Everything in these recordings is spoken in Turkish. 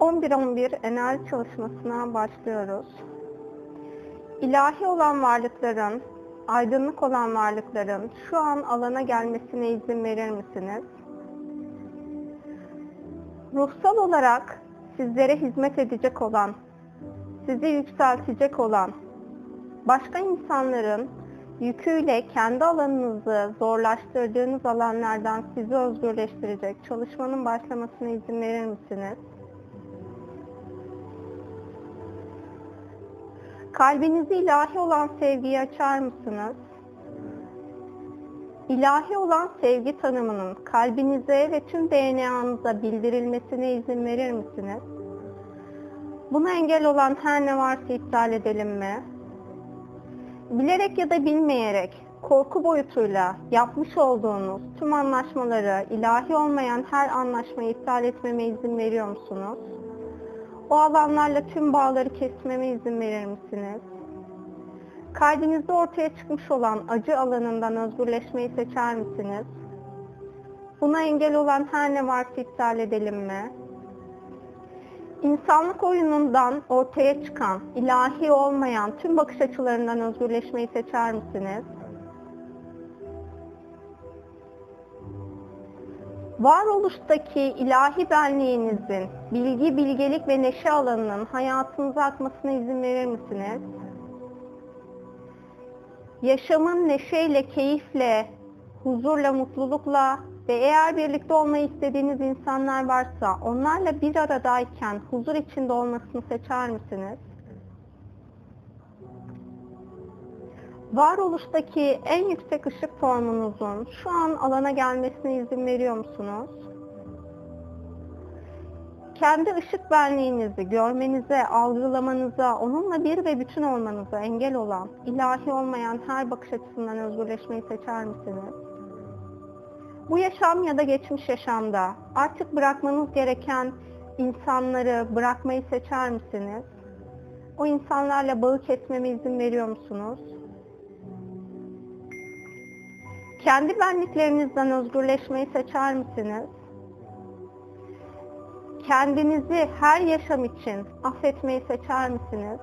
11-11 enerji çalışmasına başlıyoruz. İlahi olan varlıkların, aydınlık olan varlıkların şu an alana gelmesine izin verir misiniz? Ruhsal olarak sizlere hizmet edecek olan, sizi yükseltecek olan, başka insanların yüküyle kendi alanınızı zorlaştırdığınız alanlardan sizi özgürleştirecek çalışmanın başlamasına izin verir misiniz? Kalbinizi ilahi olan sevgiye açar mısınız? İlahi olan sevgi tanımının kalbinize ve tüm DNA'nıza bildirilmesine izin verir misiniz? Buna engel olan her ne varsa iptal edelim mi? Bilerek ya da bilmeyerek korku boyutuyla yapmış olduğunuz tüm anlaşmaları, ilahi olmayan her anlaşmayı iptal etmeme izin veriyor musunuz? O alanlarla tüm bağları kesmeme izin verir misiniz? Kalbinizde ortaya çıkmış olan acı alanından özgürleşmeyi seçer misiniz? Buna engel olan her ne varsa iptal edelim mi? İnsanlık oyunundan ortaya çıkan, ilahi olmayan tüm bakış açılarından özgürleşmeyi seçer misiniz? Varoluştaki ilahi benliğinizin bilgi, bilgelik ve neşe alanının hayatınıza akmasına izin verir misiniz? Yaşamın neşeyle, keyifle, huzurla, mutlulukla ve eğer birlikte olmayı istediğiniz insanlar varsa onlarla bir aradayken huzur içinde olmasını seçer misiniz? Varoluştaki en yüksek ışık formunuzun şu an alana gelmesine izin veriyor musunuz? Kendi ışık benliğinizi görmenize, algılamanıza, onunla bir ve bütün olmanıza engel olan, ilahi olmayan her bakış açısından özgürleşmeyi seçer misiniz? Bu yaşam ya da geçmiş yaşamda artık bırakmanız gereken insanları bırakmayı seçer misiniz? O insanlarla bağı kesmeme izin veriyor musunuz? Kendi benliklerinizden özgürleşmeyi seçer misiniz? Kendinizi her yaşam için affetmeyi seçer misiniz?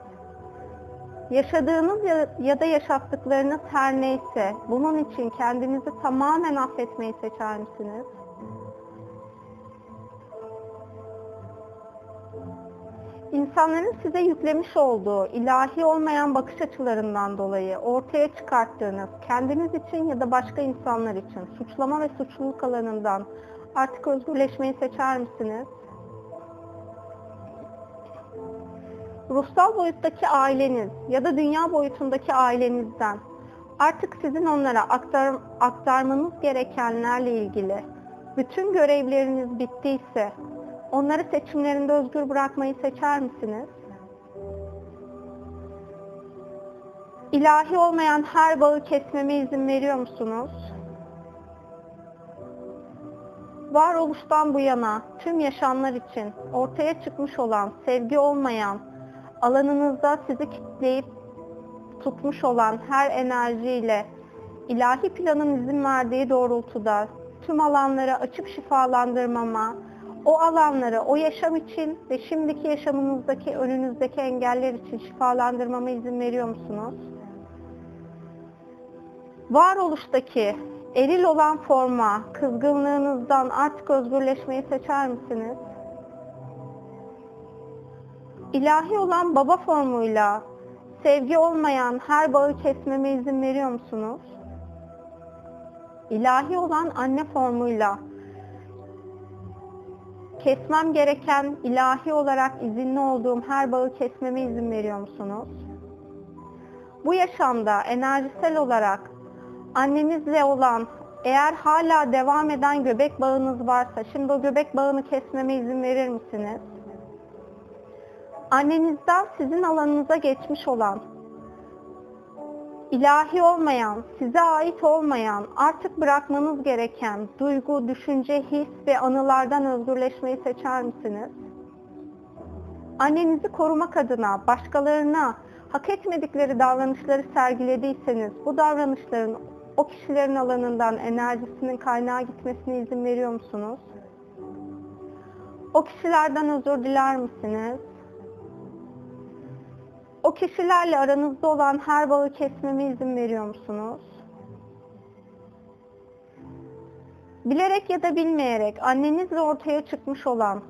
Yaşadığınız ya da yaşattıklarınız her neyse bunun için kendinizi tamamen affetmeyi seçer misiniz? İnsanların size yüklemiş olduğu ilahi olmayan bakış açılarından dolayı ortaya çıkarttığınız kendiniz için ya da başka insanlar için suçlama ve suçluluk alanından artık özgürleşmeyi seçer misiniz? ruhsal boyuttaki aileniz ya da dünya boyutundaki ailenizden artık sizin onlara aktar, aktarmanız gerekenlerle ilgili bütün görevleriniz bittiyse onları seçimlerinde özgür bırakmayı seçer misiniz? İlahi olmayan her bağı kesmeme izin veriyor musunuz? Varoluştan bu yana tüm yaşamlar için ortaya çıkmış olan sevgi olmayan alanınızda sizi kitleyip tutmuş olan her enerjiyle ilahi planın izin verdiği doğrultuda tüm alanları açıp şifalandırmama, o alanları o yaşam için ve şimdiki yaşamınızdaki önünüzdeki engeller için şifalandırmama izin veriyor musunuz? Varoluştaki eril olan forma, kızgınlığınızdan artık özgürleşmeyi seçer misiniz? İlahi olan baba formuyla sevgi olmayan her bağı kesmeme izin veriyor musunuz? İlahi olan anne formuyla kesmem gereken ilahi olarak izinli olduğum her bağı kesmeme izin veriyor musunuz? Bu yaşamda enerjisel olarak annenizle olan eğer hala devam eden göbek bağınız varsa şimdi o göbek bağını kesmeme izin verir misiniz? annenizden sizin alanınıza geçmiş olan, ilahi olmayan, size ait olmayan, artık bırakmanız gereken duygu, düşünce, his ve anılardan özgürleşmeyi seçer misiniz? Annenizi korumak adına başkalarına hak etmedikleri davranışları sergilediyseniz bu davranışların o kişilerin alanından enerjisinin kaynağa gitmesine izin veriyor musunuz? O kişilerden özür diler misiniz? O kişilerle aranızda olan her bağı kesmeme izin veriyor musunuz? Bilerek ya da bilmeyerek annenizle ortaya çıkmış olan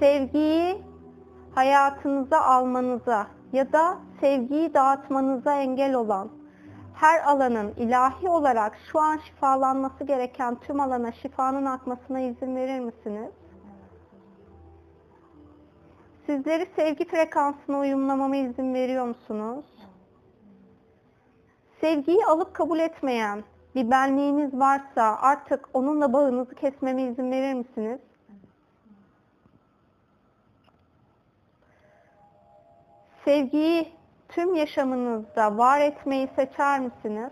sevgiyi hayatınıza almanıza ya da sevgiyi dağıtmanıza engel olan her alanın ilahi olarak şu an şifalanması gereken tüm alana şifanın akmasına izin verir misiniz? Sizleri sevgi frekansına uyumlamama izin veriyor musunuz? Sevgiyi alıp kabul etmeyen bir benliğiniz varsa artık onunla bağınızı kesmeme izin verir misiniz? Sevgiyi tüm yaşamınızda var etmeyi seçer misiniz?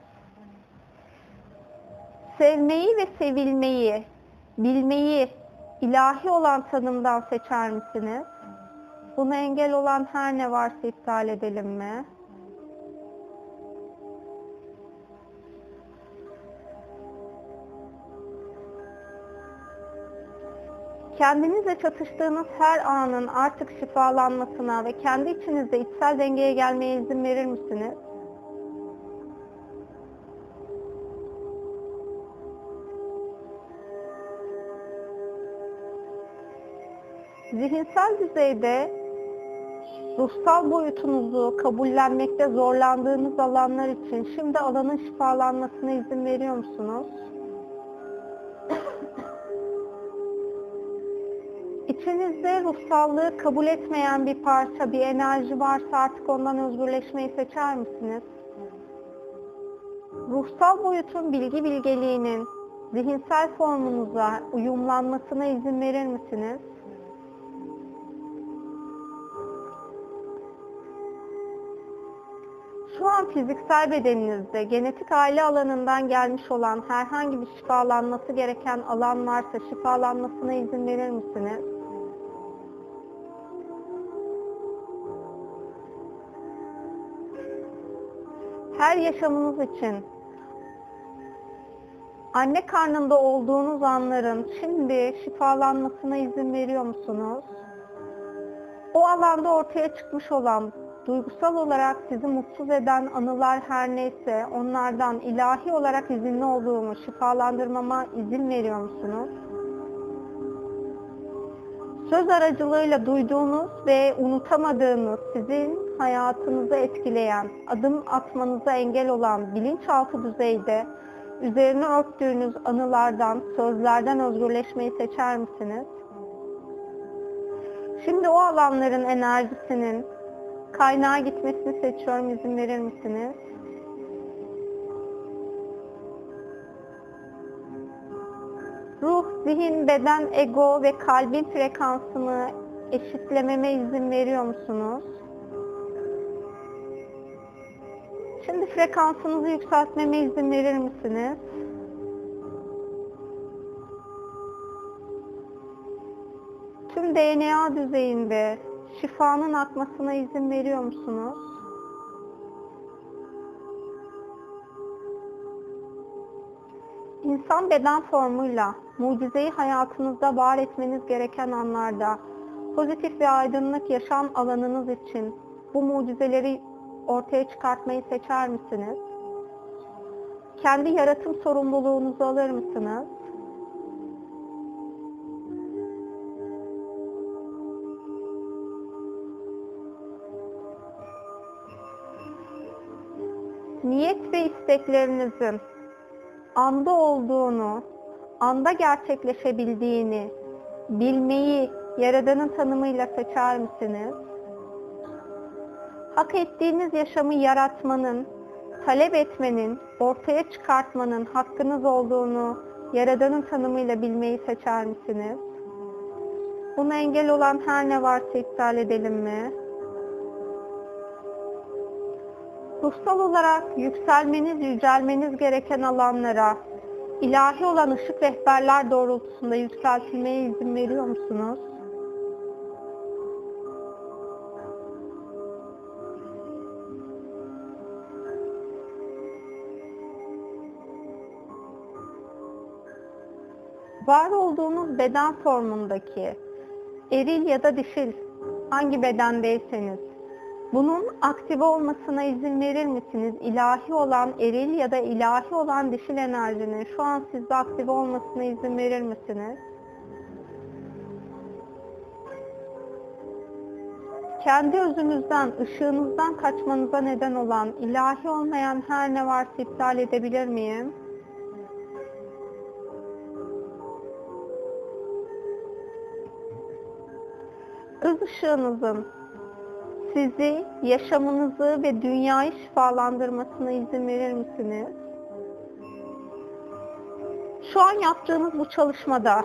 Sevmeyi ve sevilmeyi, bilmeyi ilahi olan tanımdan seçer misiniz? Buna engel olan her ne varsa iptal edelim mi? Kendinizle çatıştığınız her anın artık şifalanmasına ve kendi içinizde içsel dengeye gelmeye izin verir misiniz? Zihinsel düzeyde ruhsal boyutunuzu kabullenmekte zorlandığınız alanlar için şimdi alanın şifalanmasına izin veriyor musunuz? İçinizde ruhsallığı kabul etmeyen bir parça, bir enerji varsa artık ondan özgürleşmeyi seçer misiniz? Ruhsal boyutun bilgi bilgeliğinin zihinsel formunuza uyumlanmasına izin verir misiniz? Şu an fiziksel bedeninizde genetik aile alanından gelmiş olan herhangi bir şifalanması gereken alan varsa şifalanmasına izin verir misiniz? Her yaşamınız için anne karnında olduğunuz anların şimdi şifalanmasına izin veriyor musunuz? O alanda ortaya çıkmış olan duygusal olarak sizi mutsuz eden anılar her neyse onlardan ilahi olarak izinli olduğumu şifalandırmama izin veriyor musunuz? Söz aracılığıyla duyduğunuz ve unutamadığınız sizin hayatınızı etkileyen, adım atmanıza engel olan bilinçaltı düzeyde üzerine örttüğünüz anılardan, sözlerden özgürleşmeyi seçer misiniz? Şimdi o alanların enerjisinin kaynağa gitmesini seçiyorum. İzin verir misiniz? Ruh, zihin, beden, ego ve kalbin frekansını eşitlememe izin veriyor musunuz? Şimdi frekansınızı yükseltmeme izin verir misiniz? Tüm DNA düzeyinde şifanın akmasına izin veriyor musunuz? İnsan beden formuyla mucizeyi hayatınızda var etmeniz gereken anlarda pozitif ve aydınlık yaşam alanınız için bu mucizeleri ortaya çıkartmayı seçer misiniz? Kendi yaratım sorumluluğunuzu alır mısınız? Niyet ve isteklerinizin anda olduğunu, anda gerçekleşebildiğini bilmeyi Yaradan'ın tanımıyla seçer misiniz? Hak ettiğiniz yaşamı yaratmanın, talep etmenin, ortaya çıkartmanın hakkınız olduğunu Yaradan'ın tanımıyla bilmeyi seçer misiniz? Buna engel olan her ne varsa iptal edelim mi? Ruhsal olarak yükselmeniz, yücelmeniz gereken alanlara ilahi olan ışık rehberler doğrultusunda yükseltilmeye izin veriyor musunuz? Var olduğunuz beden formundaki eril ya da dişil, hangi bedendeyseniz, bunun aktive olmasına izin verir misiniz? İlahi olan eril ya da ilahi olan dişil enerjinin şu an sizde aktive olmasına izin verir misiniz? Kendi özünüzden, ışığınızdan kaçmanıza neden olan ilahi olmayan her ne varsa iptal edebilir miyim? Öz ışığınızın sizi, yaşamınızı ve dünyayı şifalandırmasına izin verir misiniz? Şu an yaptığınız bu çalışmada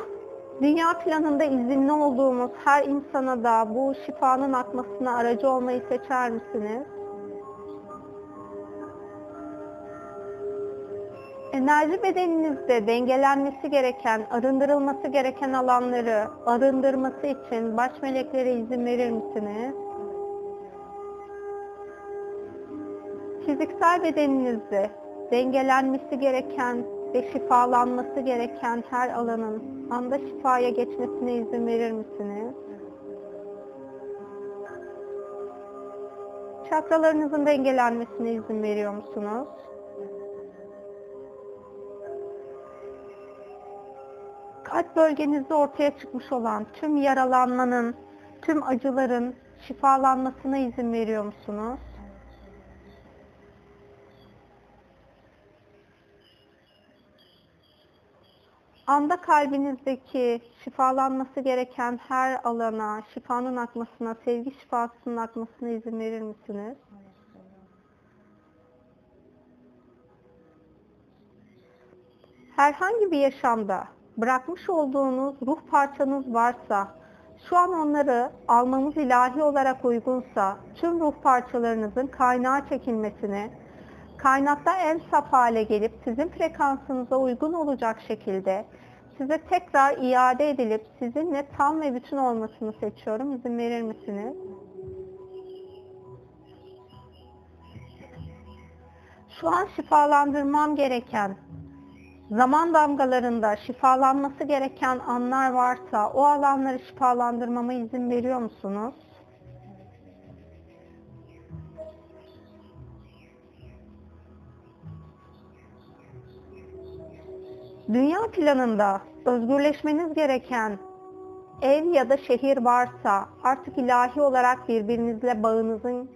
dünya planında izinli olduğumuz her insana da bu şifanın akmasına aracı olmayı seçer misiniz? Enerji bedeninizde dengelenmesi gereken, arındırılması gereken alanları arındırması için baş meleklere izin verir misiniz? Fiziksel bedeninizde dengelenmesi gereken ve şifalanması gereken her alanın anda şifaya geçmesine izin verir misiniz? Çakralarınızın dengelenmesine izin veriyor musunuz? Kalp bölgenizde ortaya çıkmış olan tüm yaralanmanın, tüm acıların şifalanmasına izin veriyor musunuz? Anda kalbinizdeki şifalanması gereken her alana, şifanın akmasına, sevgi şifasının akmasına izin verir misiniz? Herhangi bir yaşamda bırakmış olduğunuz ruh parçanız varsa, şu an onları almamız ilahi olarak uygunsa, tüm ruh parçalarınızın kaynağa çekilmesini, kaynakta en saf hale gelip sizin frekansınıza uygun olacak şekilde size tekrar iade edilip sizinle tam ve bütün olmasını seçiyorum. İzin verir misiniz? Şu an şifalandırmam gereken, zaman damgalarında şifalanması gereken anlar varsa o alanları şifalandırmama izin veriyor musunuz? Dünya planında özgürleşmeniz gereken ev ya da şehir varsa artık ilahi olarak birbirinizle bağınızın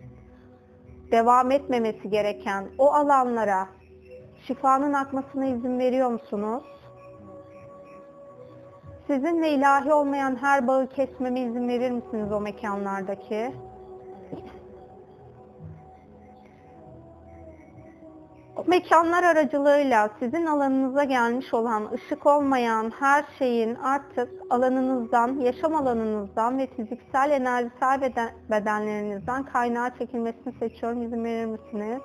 devam etmemesi gereken o alanlara şifanın akmasına izin veriyor musunuz? Sizinle ilahi olmayan her bağı kesmeme izin verir misiniz o mekanlardaki? Mekanlar aracılığıyla sizin alanınıza gelmiş olan ışık olmayan her şeyin artık alanınızdan, yaşam alanınızdan ve fiziksel enerjisel beden, bedenlerinizden kaynağa çekilmesini seçiyorum. İzin verir misiniz?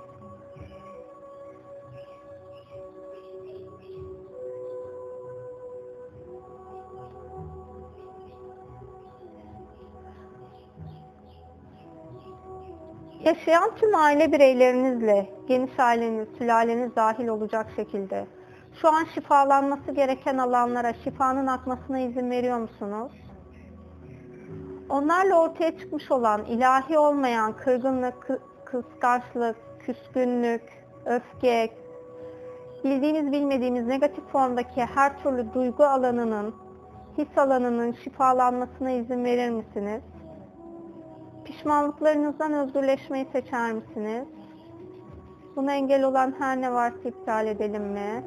Yaşayan tüm aile bireylerinizle, geniş aileniz, sülaleniz dahil olacak şekilde şu an şifalanması gereken alanlara şifanın akmasına izin veriyor musunuz? Onlarla ortaya çıkmış olan ilahi olmayan kırgınlık, kıskançlık, küskünlük, öfke, bildiğimiz bilmediğimiz negatif formdaki her türlü duygu alanının, his alanının şifalanmasına izin verir misiniz? Pişmanlıklarınızdan özgürleşmeyi seçer misiniz? Buna engel olan her ne varsa iptal edelim mi?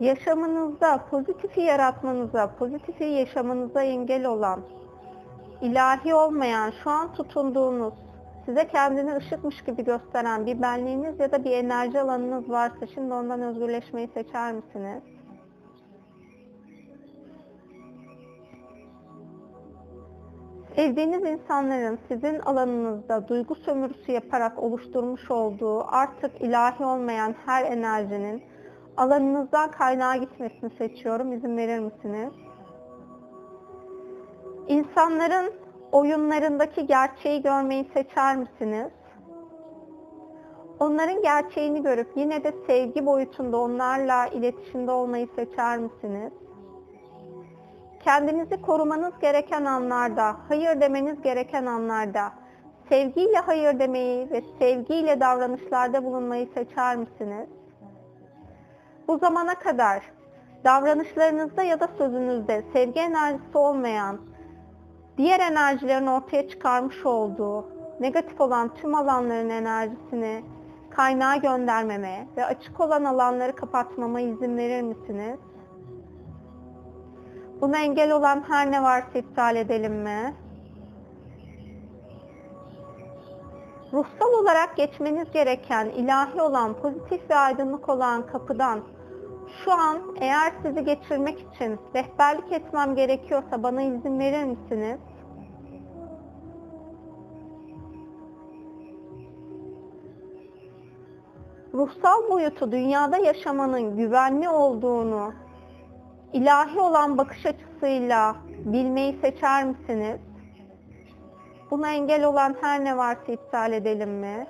Yaşamınızda pozitifi yaratmanıza, pozitifi yaşamanıza engel olan, ilahi olmayan, şu an tutunduğunuz, size kendini ışıkmış gibi gösteren bir benliğiniz ya da bir enerji alanınız varsa şimdi ondan özgürleşmeyi seçer misiniz? Sevdiğiniz insanların sizin alanınızda duygu sömürüsü yaparak oluşturmuş olduğu artık ilahi olmayan her enerjinin alanınızdan kaynağa gitmesini seçiyorum. İzin verir misiniz? İnsanların oyunlarındaki gerçeği görmeyi seçer misiniz? Onların gerçeğini görüp yine de sevgi boyutunda onlarla iletişimde olmayı seçer misiniz? Kendinizi korumanız gereken anlarda, hayır demeniz gereken anlarda, sevgiyle hayır demeyi ve sevgiyle davranışlarda bulunmayı seçer misiniz? Bu zamana kadar davranışlarınızda ya da sözünüzde sevgi enerjisi olmayan, diğer enerjilerin ortaya çıkarmış olduğu negatif olan tüm alanların enerjisini kaynağa göndermeme ve açık olan alanları kapatmama izin verir misiniz? Buna engel olan her ne varsa iptal edelim mi? Ruhsal olarak geçmeniz gereken ilahi olan, pozitif ve aydınlık olan kapıdan şu an eğer sizi geçirmek için rehberlik etmem gerekiyorsa bana izin verir misiniz? ruhsal boyutu dünyada yaşamanın güvenli olduğunu ilahi olan bakış açısıyla bilmeyi seçer misiniz? Buna engel olan her ne varsa iptal edelim mi?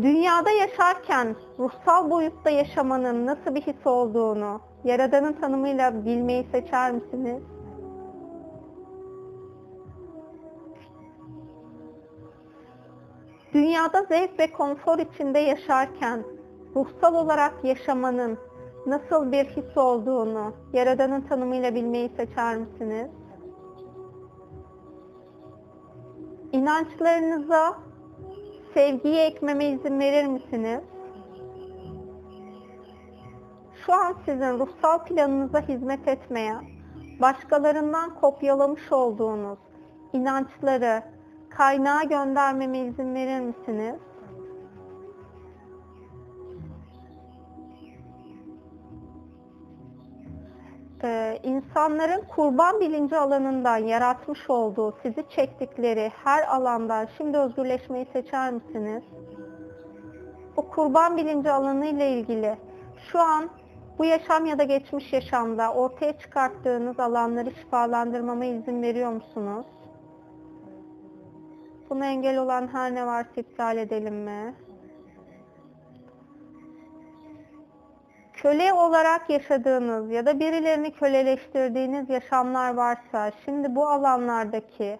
Dünyada yaşarken ruhsal boyutta yaşamanın nasıl bir his olduğunu Yaradan'ın tanımıyla bilmeyi seçer misiniz? Dünyada zevk ve konfor içinde yaşarken ruhsal olarak yaşamanın nasıl bir his olduğunu Yaradan'ın tanımıyla bilmeyi seçer misiniz? İnançlarınıza sevgiyi ekmeme izin verir misiniz? Şu an sizin ruhsal planınıza hizmet etmeyen, başkalarından kopyalamış olduğunuz inançları, kaynağa göndermeme izin verir misiniz? Ee, insanların kurban bilinci alanından yaratmış olduğu, sizi çektikleri her alandan şimdi özgürleşmeyi seçer misiniz? O kurban bilinci alanı ile ilgili şu an bu yaşam ya da geçmiş yaşamda ortaya çıkarttığınız alanları şifalandırmama izin veriyor musunuz? Buna engel olan her ne varsa iptal edelim mi? Köle olarak yaşadığınız ya da birilerini köleleştirdiğiniz yaşamlar varsa şimdi bu alanlardaki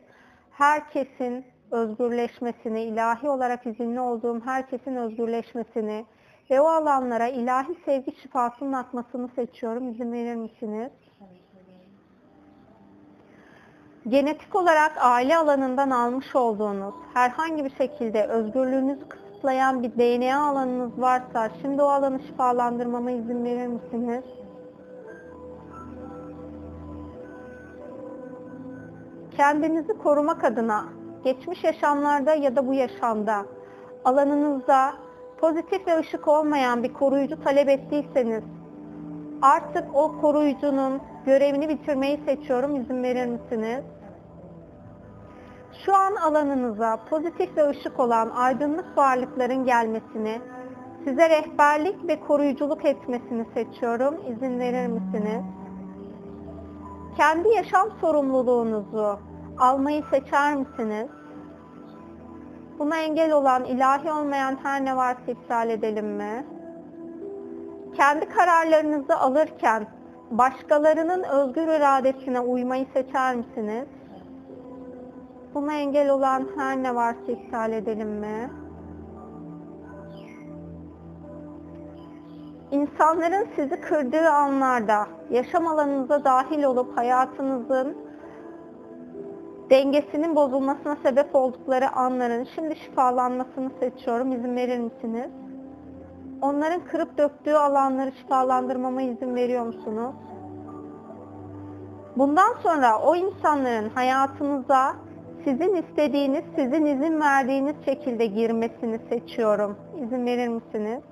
herkesin özgürleşmesini, ilahi olarak izinli olduğum herkesin özgürleşmesini ve o alanlara ilahi sevgi şifasının akmasını seçiyorum. İzin verir misiniz? genetik olarak aile alanından almış olduğunuz herhangi bir şekilde özgürlüğünüzü kısıtlayan bir DNA alanınız varsa şimdi o alanı şifalandırmama izin verir misiniz? Kendinizi korumak adına geçmiş yaşamlarda ya da bu yaşamda alanınızda pozitif ve ışık olmayan bir koruyucu talep ettiyseniz artık o koruyucunun görevini bitirmeyi seçiyorum. İzin verir misiniz? Şu an alanınıza pozitif ve ışık olan aydınlık varlıkların gelmesini, size rehberlik ve koruyuculuk etmesini seçiyorum. İzin verir misiniz? Kendi yaşam sorumluluğunuzu almayı seçer misiniz? Buna engel olan ilahi olmayan her ne varsa iptal edelim mi? Kendi kararlarınızı alırken başkalarının özgür iradesine uymayı seçer misiniz? Buna engel olan her ne varsa iptal edelim mi? İnsanların sizi kırdığı anlarda yaşam alanınıza dahil olup hayatınızın dengesinin bozulmasına sebep oldukları anların şimdi şifalanmasını seçiyorum. İzin verir misiniz? Onların kırıp döktüğü alanları şifalandırmama izin veriyor musunuz? Bundan sonra o insanların hayatınıza sizin istediğiniz, sizin izin verdiğiniz şekilde girmesini seçiyorum. İzin verir misiniz?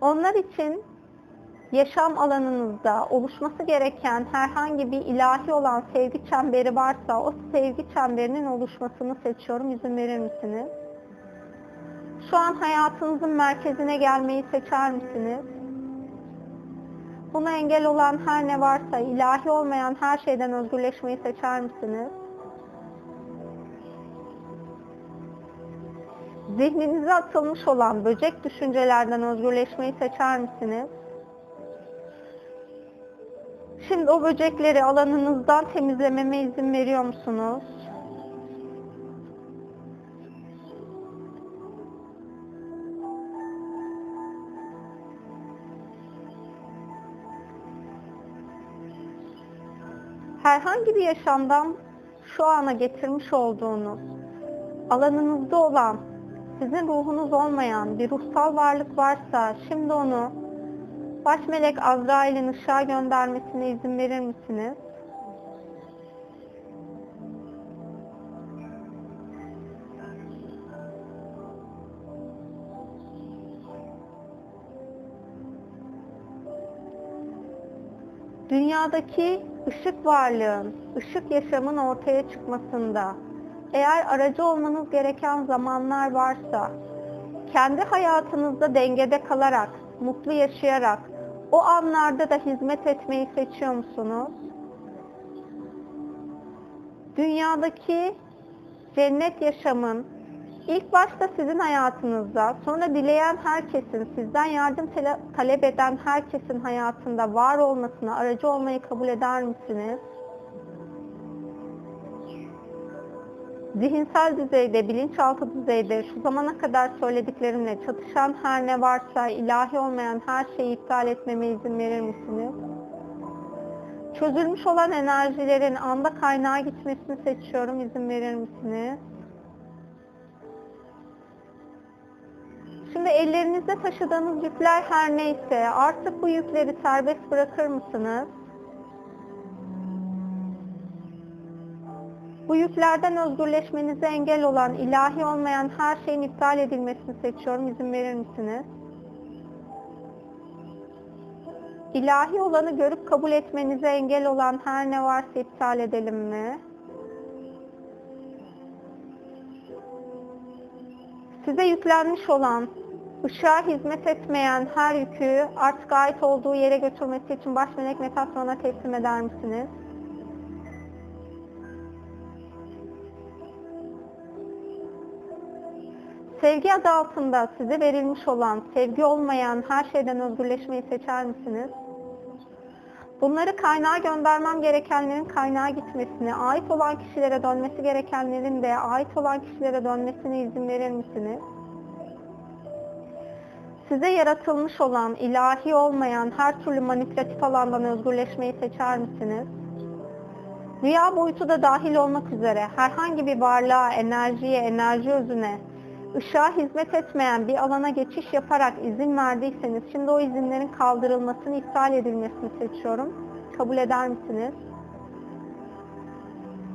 Onlar için yaşam alanınızda oluşması gereken herhangi bir ilahi olan sevgi çemberi varsa o sevgi çemberinin oluşmasını seçiyorum. İzin verir misiniz? Şu an hayatınızın merkezine gelmeyi seçer misiniz? Buna engel olan her ne varsa ilahi olmayan her şeyden özgürleşmeyi seçer misiniz? Zihninize atılmış olan böcek düşüncelerden özgürleşmeyi seçer misiniz? Şimdi o böcekleri alanınızdan temizlememe izin veriyor musunuz? Herhangi bir yaşamdan şu ana getirmiş olduğunuz alanınızda olan sizin ruhunuz olmayan bir ruhsal varlık varsa şimdi onu baş melek Azrail'in ışığa göndermesine izin verir misiniz? Dünyadaki ışık varlığın, ışık yaşamın ortaya çıkmasında eğer aracı olmanız gereken zamanlar varsa, kendi hayatınızda dengede kalarak, mutlu yaşayarak, o anlarda da hizmet etmeyi seçiyor musunuz? Dünyadaki cennet yaşamın ilk başta sizin hayatınızda, sonra dileyen herkesin, sizden yardım talep eden herkesin hayatında var olmasına aracı olmayı kabul eder misiniz? Zihinsel düzeyde, bilinçaltı düzeyde şu zamana kadar söylediklerimle çatışan her ne varsa, ilahi olmayan her şeyi iptal etmeme izin verir misiniz? Çözülmüş olan enerjilerin anda kaynağa gitmesini seçiyorum, izin verir misiniz? Şimdi ellerinizde taşıdığınız yükler her neyse artık bu yükleri serbest bırakır mısınız? Bu yüklerden özgürleşmenize engel olan, ilahi olmayan her şeyin iptal edilmesini seçiyorum. İzin verir misiniz? İlahi olanı görüp kabul etmenize engel olan her ne varsa iptal edelim mi? Size yüklenmiş olan, ışığa hizmet etmeyen her yükü artık ait olduğu yere götürmesi için baş melek Metasyon'a teslim eder misiniz? Sevgi adı altında size verilmiş olan, sevgi olmayan her şeyden özgürleşmeyi seçer misiniz? Bunları kaynağa göndermem gerekenlerin kaynağa gitmesini, ait olan kişilere dönmesi gerekenlerin de ait olan kişilere dönmesine izin verir misiniz? Size yaratılmış olan, ilahi olmayan her türlü manipülatif alandan özgürleşmeyi seçer misiniz? Rüya boyutu da dahil olmak üzere herhangi bir varlığa, enerjiye, enerji özüne, ışığa hizmet etmeyen bir alana geçiş yaparak izin verdiyseniz şimdi o izinlerin kaldırılmasını, iptal edilmesini seçiyorum. Kabul eder misiniz?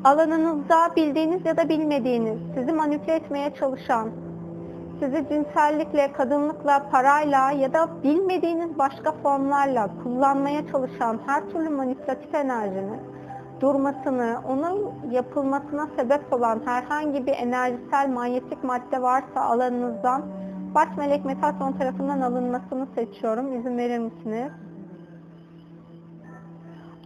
Alanınızda bildiğiniz ya da bilmediğiniz, sizi manipüle etmeye çalışan, sizi cinsellikle, kadınlıkla, parayla ya da bilmediğiniz başka formlarla kullanmaya çalışan her türlü manipülatif enerjini durmasını, onun yapılmasına sebep olan herhangi bir enerjisel manyetik madde varsa alanınızdan baş melek metasyon tarafından alınmasını seçiyorum. İzin verir misiniz?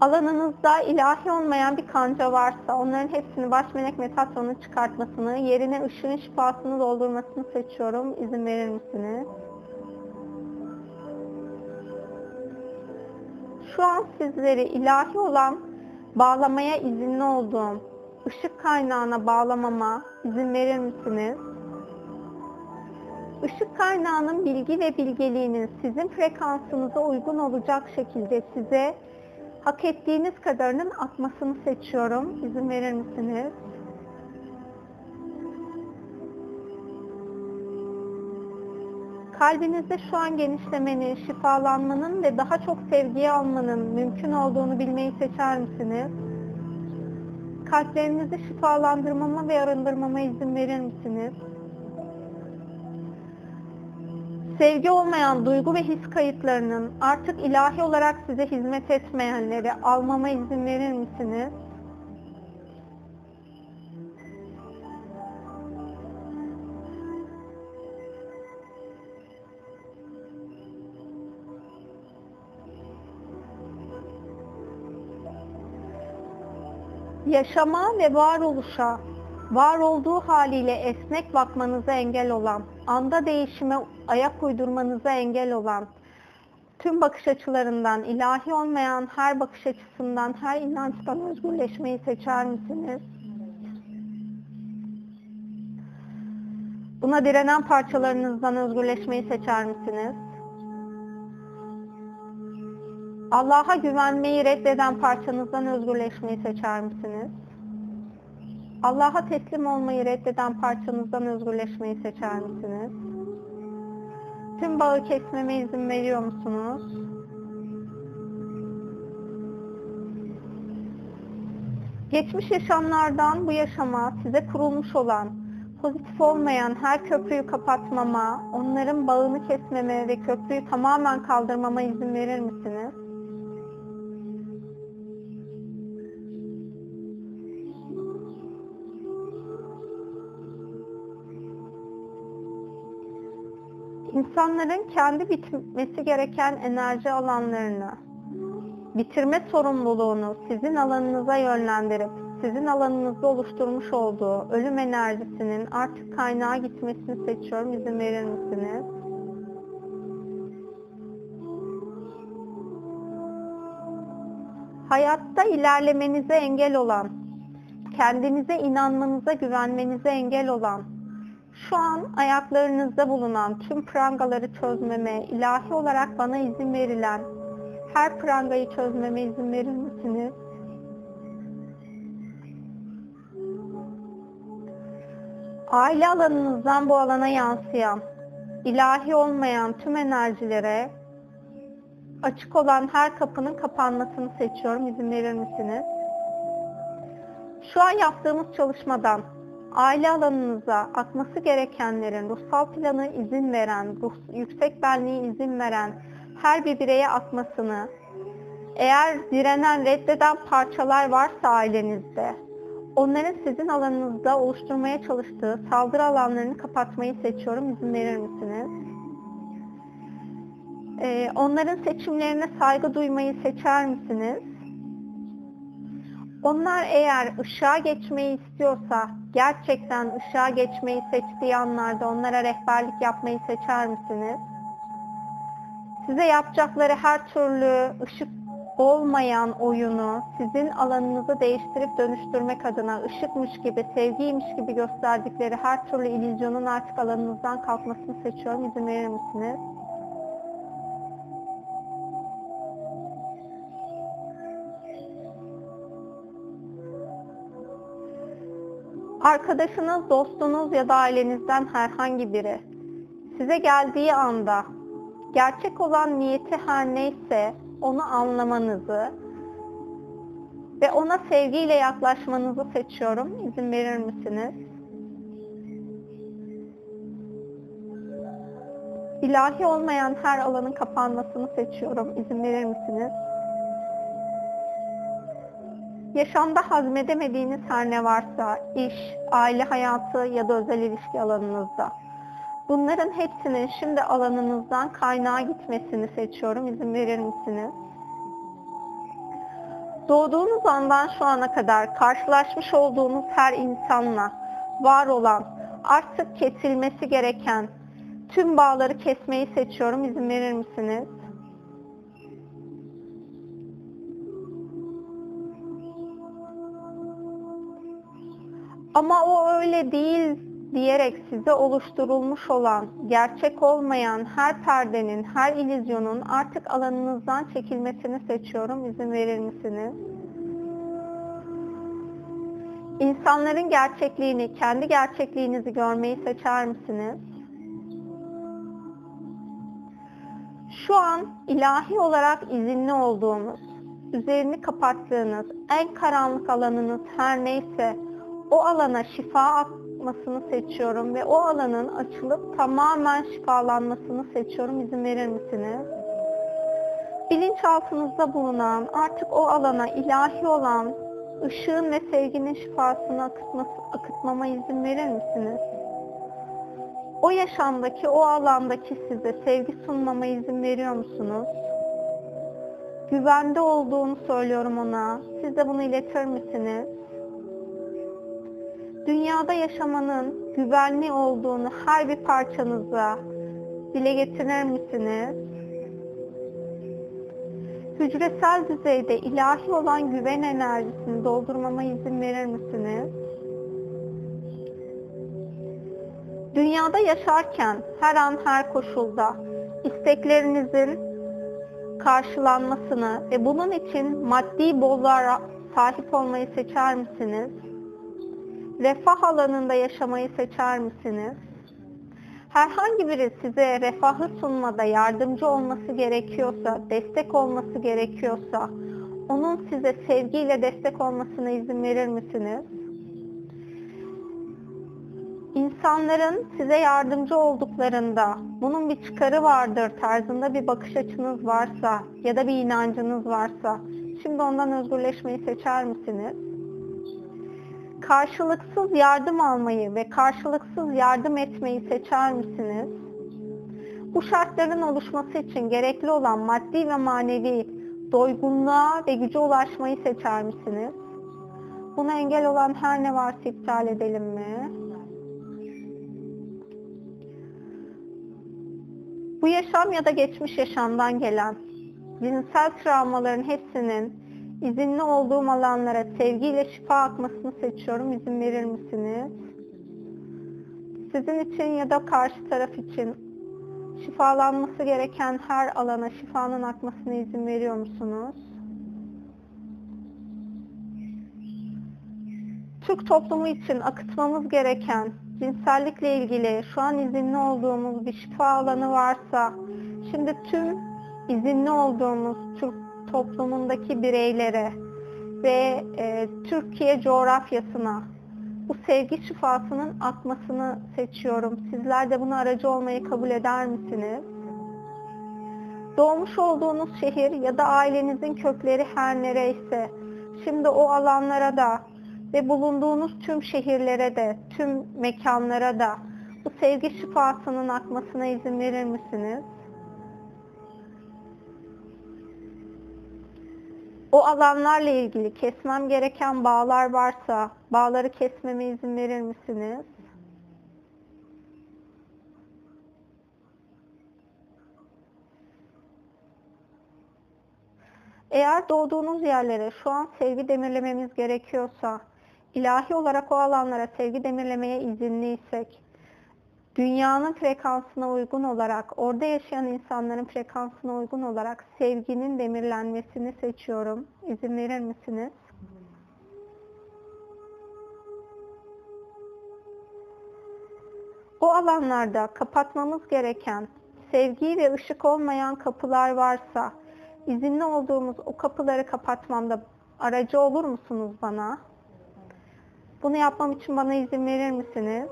Alanınızda ilahi olmayan bir kanca varsa onların hepsini baş melek metasyonu çıkartmasını, yerine ışığın şifasını doldurmasını seçiyorum. İzin verir misiniz? Şu an sizleri ilahi olan bağlamaya izinli olduğum ışık kaynağına bağlamama izin verir misiniz? Işık kaynağının bilgi ve bilgeliğinin sizin frekansınıza uygun olacak şekilde size hak ettiğiniz kadarının akmasını seçiyorum. İzin verir misiniz? Kalbinizde şu an genişlemenin, şifalanmanın ve daha çok sevgiyi almanın mümkün olduğunu bilmeyi seçer misiniz? Kalplerinizi şifalandırmama ve arındırmama izin verir misiniz? Sevgi olmayan duygu ve his kayıtlarının artık ilahi olarak size hizmet etmeyenleri almama izin verir misiniz? Yaşama ve varoluşa var olduğu haliyle esnek bakmanıza engel olan, anda değişime ayak uydurmanıza engel olan, tüm bakış açılarından, ilahi olmayan her bakış açısından, her inançtan özgürleşmeyi seçer misiniz? Buna direnen parçalarınızdan özgürleşmeyi seçer misiniz? Allah'a güvenmeyi reddeden parçanızdan özgürleşmeyi seçer misiniz? Allah'a teslim olmayı reddeden parçanızdan özgürleşmeyi seçer misiniz? Tüm bağı kesmeme izin veriyor musunuz? Geçmiş yaşamlardan bu yaşama size kurulmuş olan, pozitif olmayan her köprüyü kapatmama, onların bağını kesmeme ve köprüyü tamamen kaldırmama izin verir misiniz? İnsanların kendi bitmesi gereken enerji alanlarını, bitirme sorumluluğunu sizin alanınıza yönlendirip, sizin alanınızda oluşturmuş olduğu ölüm enerjisinin artık kaynağa gitmesini seçiyorum. İzin verir misiniz? Hayatta ilerlemenize engel olan, kendinize inanmanıza, güvenmenize engel olan, şu an ayaklarınızda bulunan tüm prangaları çözmeme, ilahi olarak bana izin verilen her prangayı çözmeme izin verir misiniz? Aile alanınızdan bu alana yansıyan, ilahi olmayan tüm enerjilere açık olan her kapının kapanmasını seçiyorum. İzin verir misiniz? Şu an yaptığımız çalışmadan aile alanınıza akması gerekenlerin ruhsal planı izin veren, ruh, yüksek benliği izin veren her bir bireye akmasını, eğer direnen, reddeden parçalar varsa ailenizde, onların sizin alanınızda oluşturmaya çalıştığı saldırı alanlarını kapatmayı seçiyorum. İzin verir misiniz? Ee, onların seçimlerine saygı duymayı seçer misiniz? Onlar eğer ışığa geçmeyi istiyorsa, gerçekten ışığa geçmeyi seçtiği anlarda onlara rehberlik yapmayı seçer misiniz? Size yapacakları her türlü ışık olmayan oyunu sizin alanınızı değiştirip dönüştürmek adına ışıkmış gibi, sevgiymiş gibi gösterdikleri her türlü illüzyonun artık alanınızdan kalkmasını seçiyorum. İzin verir misiniz? Arkadaşınız, dostunuz ya da ailenizden herhangi biri size geldiği anda gerçek olan niyeti her neyse onu anlamanızı ve ona sevgiyle yaklaşmanızı seçiyorum. İzin verir misiniz? İlahi olmayan her alanın kapanmasını seçiyorum. İzin verir misiniz? Yaşamda hazmedemediğiniz her ne varsa, iş, aile hayatı ya da özel ilişki alanınızda. Bunların hepsinin şimdi alanınızdan kaynağa gitmesini seçiyorum. İzin verir misiniz? Doğduğunuz andan şu ana kadar karşılaşmış olduğunuz her insanla var olan, artık kesilmesi gereken tüm bağları kesmeyi seçiyorum. İzin verir misiniz? Ama o öyle değil diyerek size oluşturulmuş olan, gerçek olmayan her perdenin, her ilizyonun artık alanınızdan çekilmesini seçiyorum. İzin verir misiniz? İnsanların gerçekliğini, kendi gerçekliğinizi görmeyi seçer misiniz? Şu an ilahi olarak izinli olduğunuz, üzerini kapattığınız, en karanlık alanınız her neyse o alana şifa akmasını seçiyorum ve o alanın açılıp tamamen şifalanmasını seçiyorum. İzin verir misiniz? Bilinçaltınızda bulunan, artık o alana ilahi olan ışığın ve sevginin şifasını akıtması, akıtmama izin verir misiniz? O yaşamdaki, o alandaki size sevgi sunmama izin veriyor musunuz? Güvende olduğunu söylüyorum ona. Siz de bunu iletir misiniz? Dünyada yaşamanın güvenli olduğunu her bir parçanıza dile getirir misiniz? Hücresel düzeyde ilahi olan güven enerjisini doldurmama izin verir misiniz? Dünyada yaşarken her an her koşulda isteklerinizin karşılanmasını ve bunun için maddi bolluğa sahip olmayı seçer misiniz? Refah alanında yaşamayı seçer misiniz? Herhangi biri size refahı sunmada yardımcı olması gerekiyorsa, destek olması gerekiyorsa, onun size sevgiyle destek olmasına izin verir misiniz? İnsanların size yardımcı olduklarında bunun bir çıkarı vardır tarzında bir bakış açınız varsa ya da bir inancınız varsa şimdi ondan özgürleşmeyi seçer misiniz? Karşılıksız yardım almayı ve karşılıksız yardım etmeyi seçer misiniz? Bu şartların oluşması için gerekli olan maddi ve manevi doygunluğa ve güce ulaşmayı seçer misiniz? Buna engel olan her ne varsa iptal edelim mi? Bu yaşam ya da geçmiş yaşamdan gelen cinsel travmaların hepsinin izinli olduğum alanlara sevgiyle şifa akmasını seçiyorum. İzin verir misiniz? Sizin için ya da karşı taraf için şifalanması gereken her alana şifanın akmasına izin veriyor musunuz? Türk toplumu için akıtmamız gereken cinsellikle ilgili şu an izinli olduğumuz bir şifa alanı varsa şimdi tüm izinli olduğumuz Türk toplumundaki bireylere ve e, Türkiye coğrafyasına bu sevgi şifasının akmasını seçiyorum. Sizler de buna aracı olmayı kabul eder misiniz? Doğmuş olduğunuz şehir ya da ailenizin kökleri her nereyse şimdi o alanlara da ve bulunduğunuz tüm şehirlere de, tüm mekanlara da bu sevgi şifasının akmasına izin verir misiniz? O alanlarla ilgili kesmem gereken bağlar varsa bağları kesmeme izin verir misiniz? Eğer doğduğunuz yerlere şu an sevgi demirlememiz gerekiyorsa, ilahi olarak o alanlara sevgi demirlemeye izinliysek, dünyanın frekansına uygun olarak, orada yaşayan insanların frekansına uygun olarak sevginin demirlenmesini seçiyorum. İzin verir misiniz? O alanlarda kapatmamız gereken sevgi ve ışık olmayan kapılar varsa, izinli olduğumuz o kapıları kapatmamda aracı olur musunuz bana? Bunu yapmam için bana izin verir misiniz?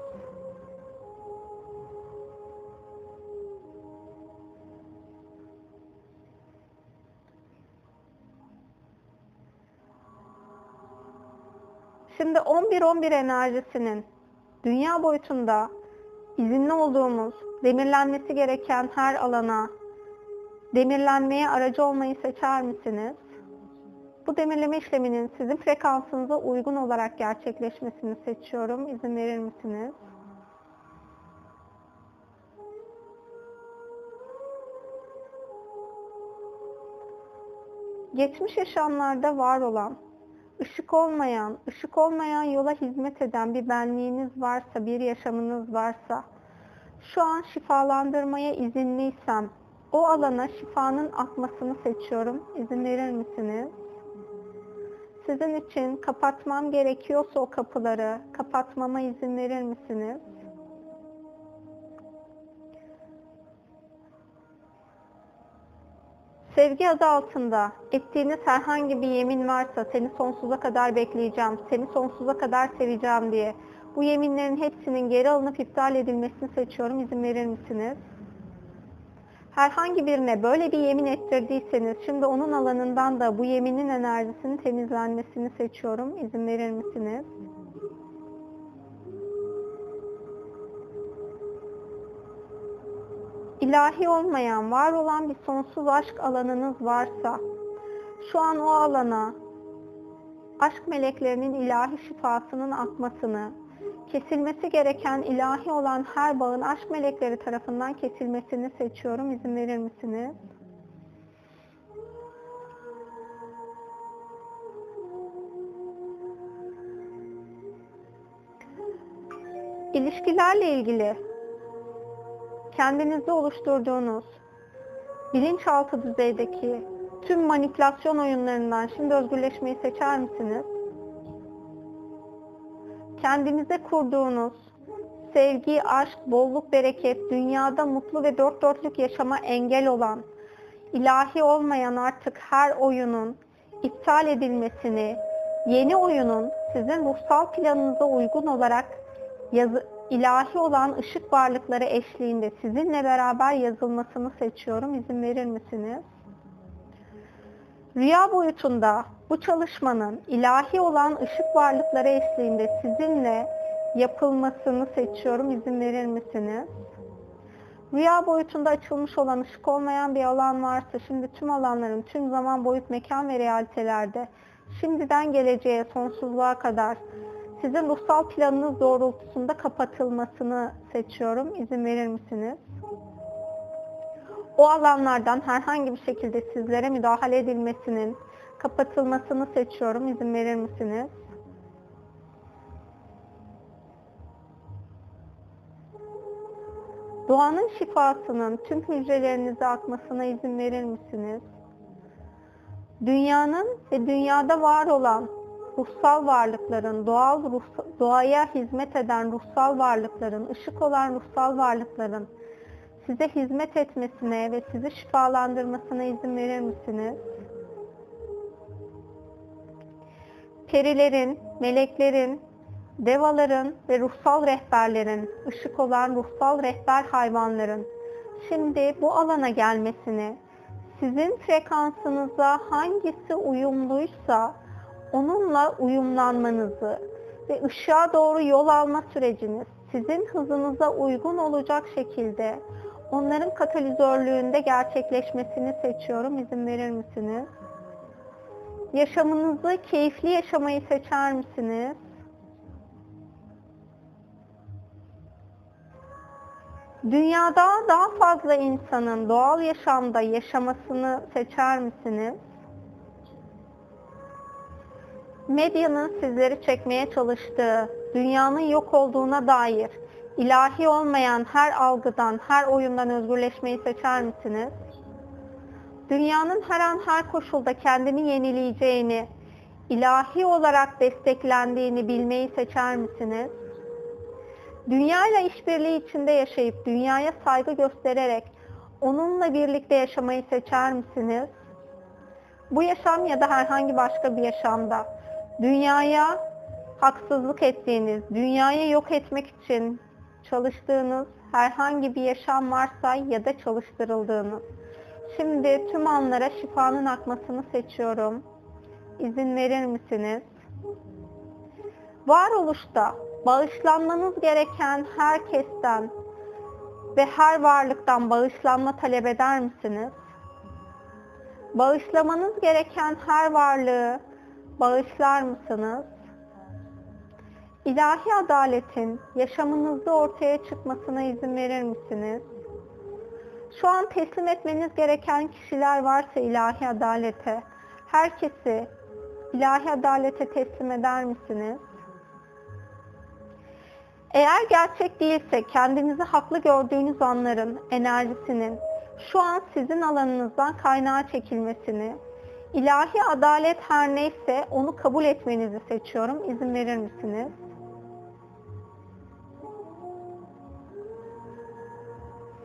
Şimdi 11-11 enerjisinin dünya boyutunda izinli olduğumuz, demirlenmesi gereken her alana demirlenmeye aracı olmayı seçer misiniz? Bu demirleme işleminin sizin frekansınıza uygun olarak gerçekleşmesini seçiyorum. İzin verir misiniz? Geçmiş yaşamlarda var olan, ışık olmayan, ışık olmayan yola hizmet eden bir benliğiniz varsa, bir yaşamınız varsa, şu an şifalandırmaya izinliysem, o alana şifanın akmasını seçiyorum. İzin verir misiniz? Sizin için kapatmam gerekiyorsa o kapıları kapatmama izin verir misiniz? Sevgi adı altında ettiğiniz herhangi bir yemin varsa seni sonsuza kadar bekleyeceğim, seni sonsuza kadar seveceğim diye bu yeminlerin hepsinin geri alınıp iptal edilmesini seçiyorum. İzin verir misiniz? Herhangi birine böyle bir yemin ettirdiyseniz şimdi onun alanından da bu yeminin enerjisinin temizlenmesini seçiyorum. İzin verir misiniz? İlahi olmayan, var olan bir sonsuz aşk alanınız varsa, şu an o alana aşk meleklerinin ilahi şifasının akmasını kesilmesi gereken ilahi olan her bağın aşk melekleri tarafından kesilmesini seçiyorum. İzin verir misiniz? İlişkilerle ilgili kendinizde oluşturduğunuz bilinçaltı düzeydeki tüm manipülasyon oyunlarından şimdi özgürleşmeyi seçer misiniz? Kendinize kurduğunuz sevgi, aşk, bolluk, bereket, dünyada mutlu ve dört dörtlük yaşama engel olan, ilahi olmayan artık her oyunun iptal edilmesini, yeni oyunun sizin ruhsal planınıza uygun olarak yazı, ilahi olan ışık varlıkları eşliğinde sizinle beraber yazılmasını seçiyorum. İzin verir misiniz? Rüya boyutunda bu çalışmanın ilahi olan ışık varlıkları eşliğinde sizinle yapılmasını seçiyorum. İzin verir misiniz? Rüya boyutunda açılmış olan ışık olmayan bir alan varsa şimdi tüm alanların tüm zaman boyut mekan ve realitelerde şimdiden geleceğe sonsuzluğa kadar sizin ruhsal planınız doğrultusunda kapatılmasını seçiyorum. İzin verir misiniz? O alanlardan herhangi bir şekilde sizlere müdahale edilmesinin kapatılmasını seçiyorum. İzin verir misiniz? Doğanın şifasının tüm hücrelerinize akmasına izin verir misiniz? Dünyanın ve dünyada var olan ruhsal varlıkların, doğal ruh, doğaya hizmet eden ruhsal varlıkların, ışık olan ruhsal varlıkların size hizmet etmesine ve sizi şifalandırmasına izin verir misiniz? Perilerin, meleklerin, devaların ve ruhsal rehberlerin, ışık olan ruhsal rehber hayvanların şimdi bu alana gelmesini, sizin frekansınıza hangisi uyumluysa onunla uyumlanmanızı ve ışığa doğru yol alma süreciniz sizin hızınıza uygun olacak şekilde onların katalizörlüğünde gerçekleşmesini seçiyorum. İzin verir misiniz? Yaşamınızı keyifli yaşamayı seçer misiniz? Dünyada daha fazla insanın doğal yaşamda yaşamasını seçer misiniz? Medyanın sizleri çekmeye çalıştığı, dünyanın yok olduğuna dair ilahi olmayan her algıdan, her oyundan özgürleşmeyi seçer misiniz? Dünyanın her an her koşulda kendini yenileyeceğini, ilahi olarak desteklendiğini bilmeyi seçer misiniz? Dünyayla işbirliği içinde yaşayıp dünyaya saygı göstererek onunla birlikte yaşamayı seçer misiniz? Bu yaşam ya da herhangi başka bir yaşamda dünyaya haksızlık ettiğiniz, dünyayı yok etmek için çalıştığınız herhangi bir yaşam varsa ya da çalıştırıldığınız. Şimdi tüm anlara şifanın akmasını seçiyorum. İzin verir misiniz? Varoluşta bağışlanmanız gereken herkesten ve her varlıktan bağışlanma talep eder misiniz? Bağışlamanız gereken her varlığı bağışlar mısınız? İlahi adaletin yaşamınızda ortaya çıkmasına izin verir misiniz? Şu an teslim etmeniz gereken kişiler varsa ilahi adalete, herkesi ilahi adalete teslim eder misiniz? Eğer gerçek değilse kendinizi haklı gördüğünüz anların enerjisinin şu an sizin alanınızdan kaynağa çekilmesini, ilahi adalet her neyse onu kabul etmenizi seçiyorum. İzin verir misiniz?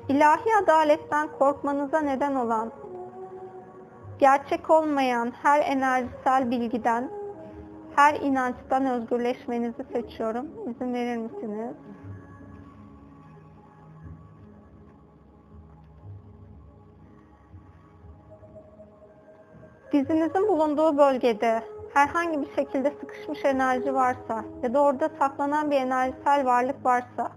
İlahi adaletten korkmanıza neden olan, gerçek olmayan her enerjisel bilgiden, her inançtan özgürleşmenizi seçiyorum. İzin verir misiniz? Dizinizin bulunduğu bölgede herhangi bir şekilde sıkışmış enerji varsa ya da orada saklanan bir enerjisel varlık varsa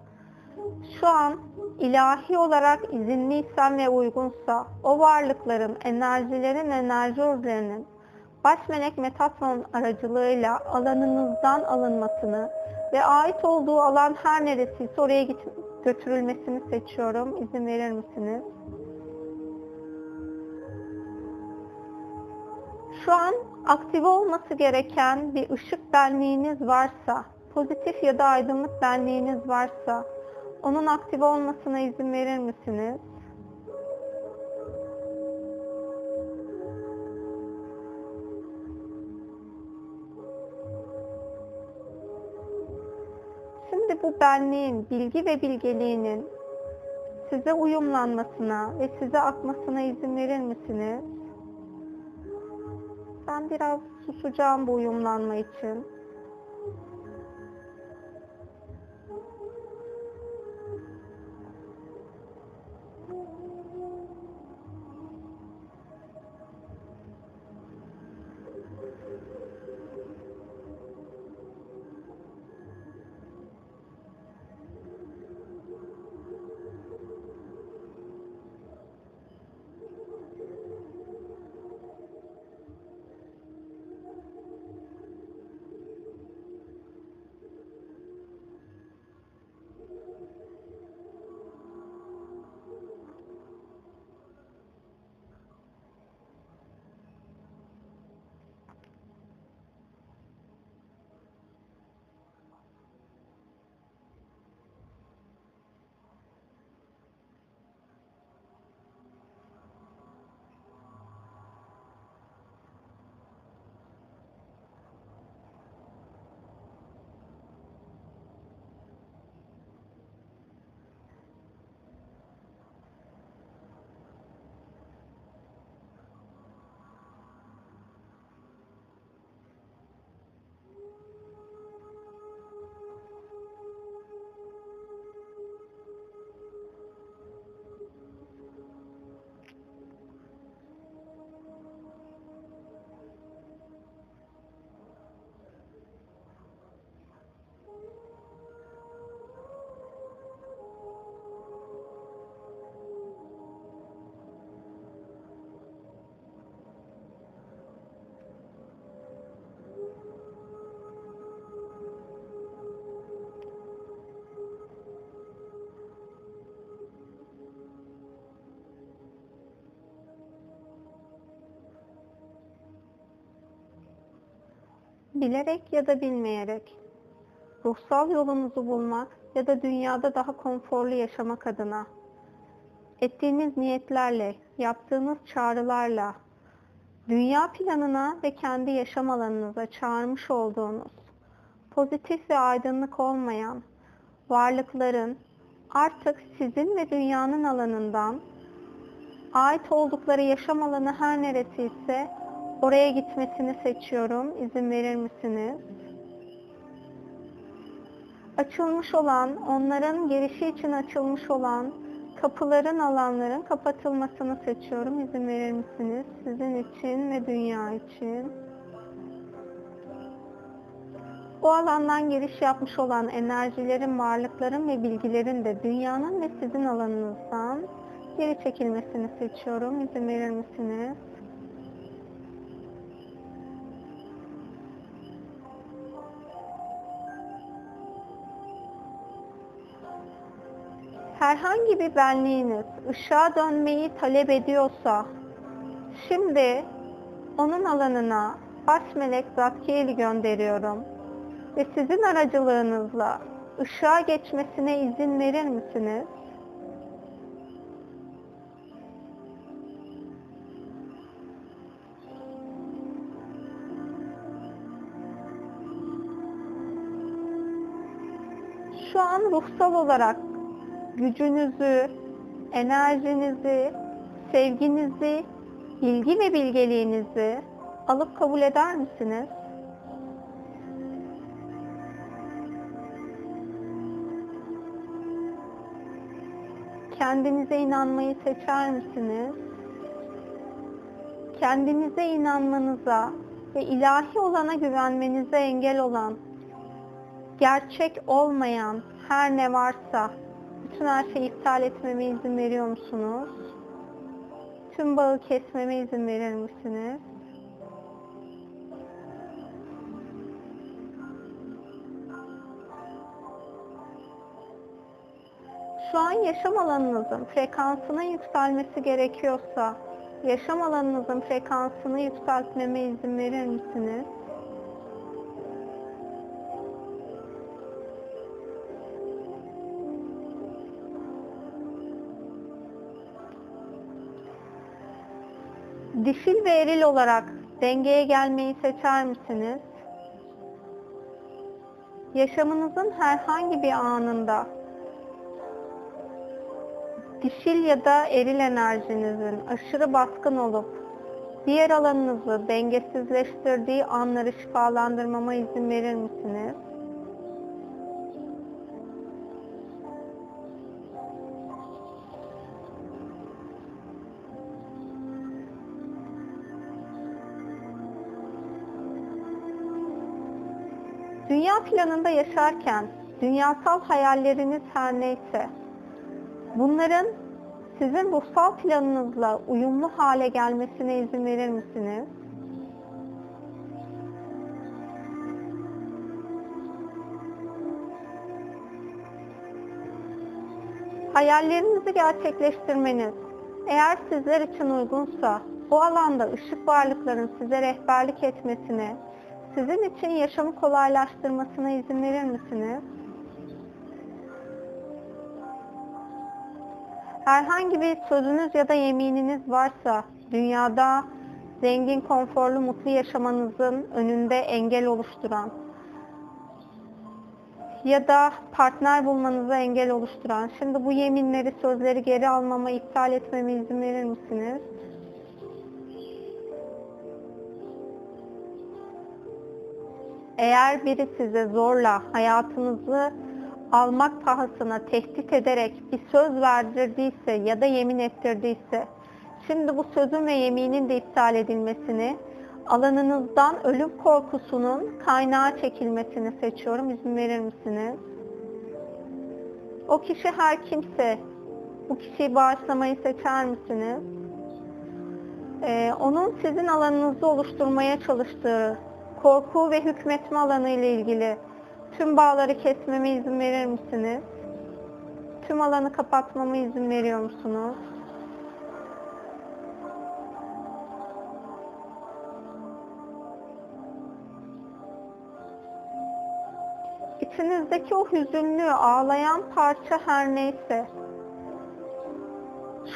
şu an ilahi olarak izinliysem ve uygunsa o varlıkların, enerjilerin, enerji özlerinin baş melek Metatron aracılığıyla alanınızdan alınmasını ve ait olduğu alan her neresiyse oraya götürülmesini seçiyorum. İzin verir misiniz? Şu an aktive olması gereken bir ışık benliğiniz varsa, pozitif ya da aydınlık benliğiniz varsa, onun aktive olmasına izin verir misiniz? Şimdi bu benliğin, bilgi ve bilgeliğinin size uyumlanmasına ve size akmasına izin verir misiniz? Ben biraz susacağım bu uyumlanma için. Bilerek ya da bilmeyerek. Ruhsal yolunuzu bulmak ya da dünyada daha konforlu yaşamak adına. Ettiğiniz niyetlerle, yaptığınız çağrılarla dünya planına ve kendi yaşam alanınıza çağırmış olduğunuz pozitif ve aydınlık olmayan varlıkların artık sizin ve dünyanın alanından ait oldukları yaşam alanı her neresiyse oraya gitmesini seçiyorum. İzin verir misiniz? Açılmış olan, onların gelişi için açılmış olan kapıların, alanların kapatılmasını seçiyorum. İzin verir misiniz? Sizin için ve dünya için. O alandan giriş yapmış olan enerjilerin, varlıkların ve bilgilerin de dünyanın ve sizin alanınızdan geri çekilmesini seçiyorum. İzin verir misiniz? Herhangi bir benliğiniz ışığa dönmeyi talep ediyorsa şimdi onun alanına baş melek Zatkiel'i gönderiyorum ve sizin aracılığınızla ışığa geçmesine izin verir misiniz? Şu an ruhsal olarak gücünüzü, enerjinizi, sevginizi, bilgi ve bilgeliğinizi alıp kabul eder misiniz? Kendinize inanmayı seçer misiniz? Kendinize inanmanıza ve ilahi olana güvenmenize engel olan, gerçek olmayan her ne varsa bütün her şeyi iptal etmeme izin veriyor musunuz? Tüm bağı kesmeme izin verir misiniz? Şu an yaşam alanınızın frekansının yükselmesi gerekiyorsa yaşam alanınızın frekansını yükseltmeme izin verir misiniz? Dişil ve eril olarak dengeye gelmeyi seçer misiniz? Yaşamınızın herhangi bir anında dişil ya da eril enerjinizin aşırı baskın olup diğer alanınızı dengesizleştirdiği anları şifalandırmama izin verir misiniz? Dünya planında yaşarken dünyasal hayalleriniz her neyse bunların sizin ruhsal planınızla uyumlu hale gelmesine izin verir misiniz? Hayallerinizi gerçekleştirmeniz eğer sizler için uygunsa bu alanda ışık varlıkların size rehberlik etmesine, sizin için yaşamı kolaylaştırmasına izin verir misiniz? Herhangi bir sözünüz ya da yemininiz varsa dünyada zengin, konforlu, mutlu yaşamanızın önünde engel oluşturan ya da partner bulmanıza engel oluşturan, şimdi bu yeminleri, sözleri geri almama, iptal etmeme izin verir misiniz? Eğer biri size zorla hayatınızı almak pahasına tehdit ederek bir söz verdirdiyse ya da yemin ettirdiyse, şimdi bu sözün ve yeminin de iptal edilmesini, alanınızdan ölüm korkusunun kaynağa çekilmesini seçiyorum. İzin verir misiniz? O kişi her kimse, bu kişiyi bağışlamayı seçer misiniz? Ee, onun sizin alanınızı oluşturmaya çalıştığı korku ve hükmetme alanı ile ilgili tüm bağları kesmeme izin verir misiniz? Tüm alanı kapatmama izin veriyor musunuz? İçinizdeki o hüzünlü, ağlayan parça her neyse,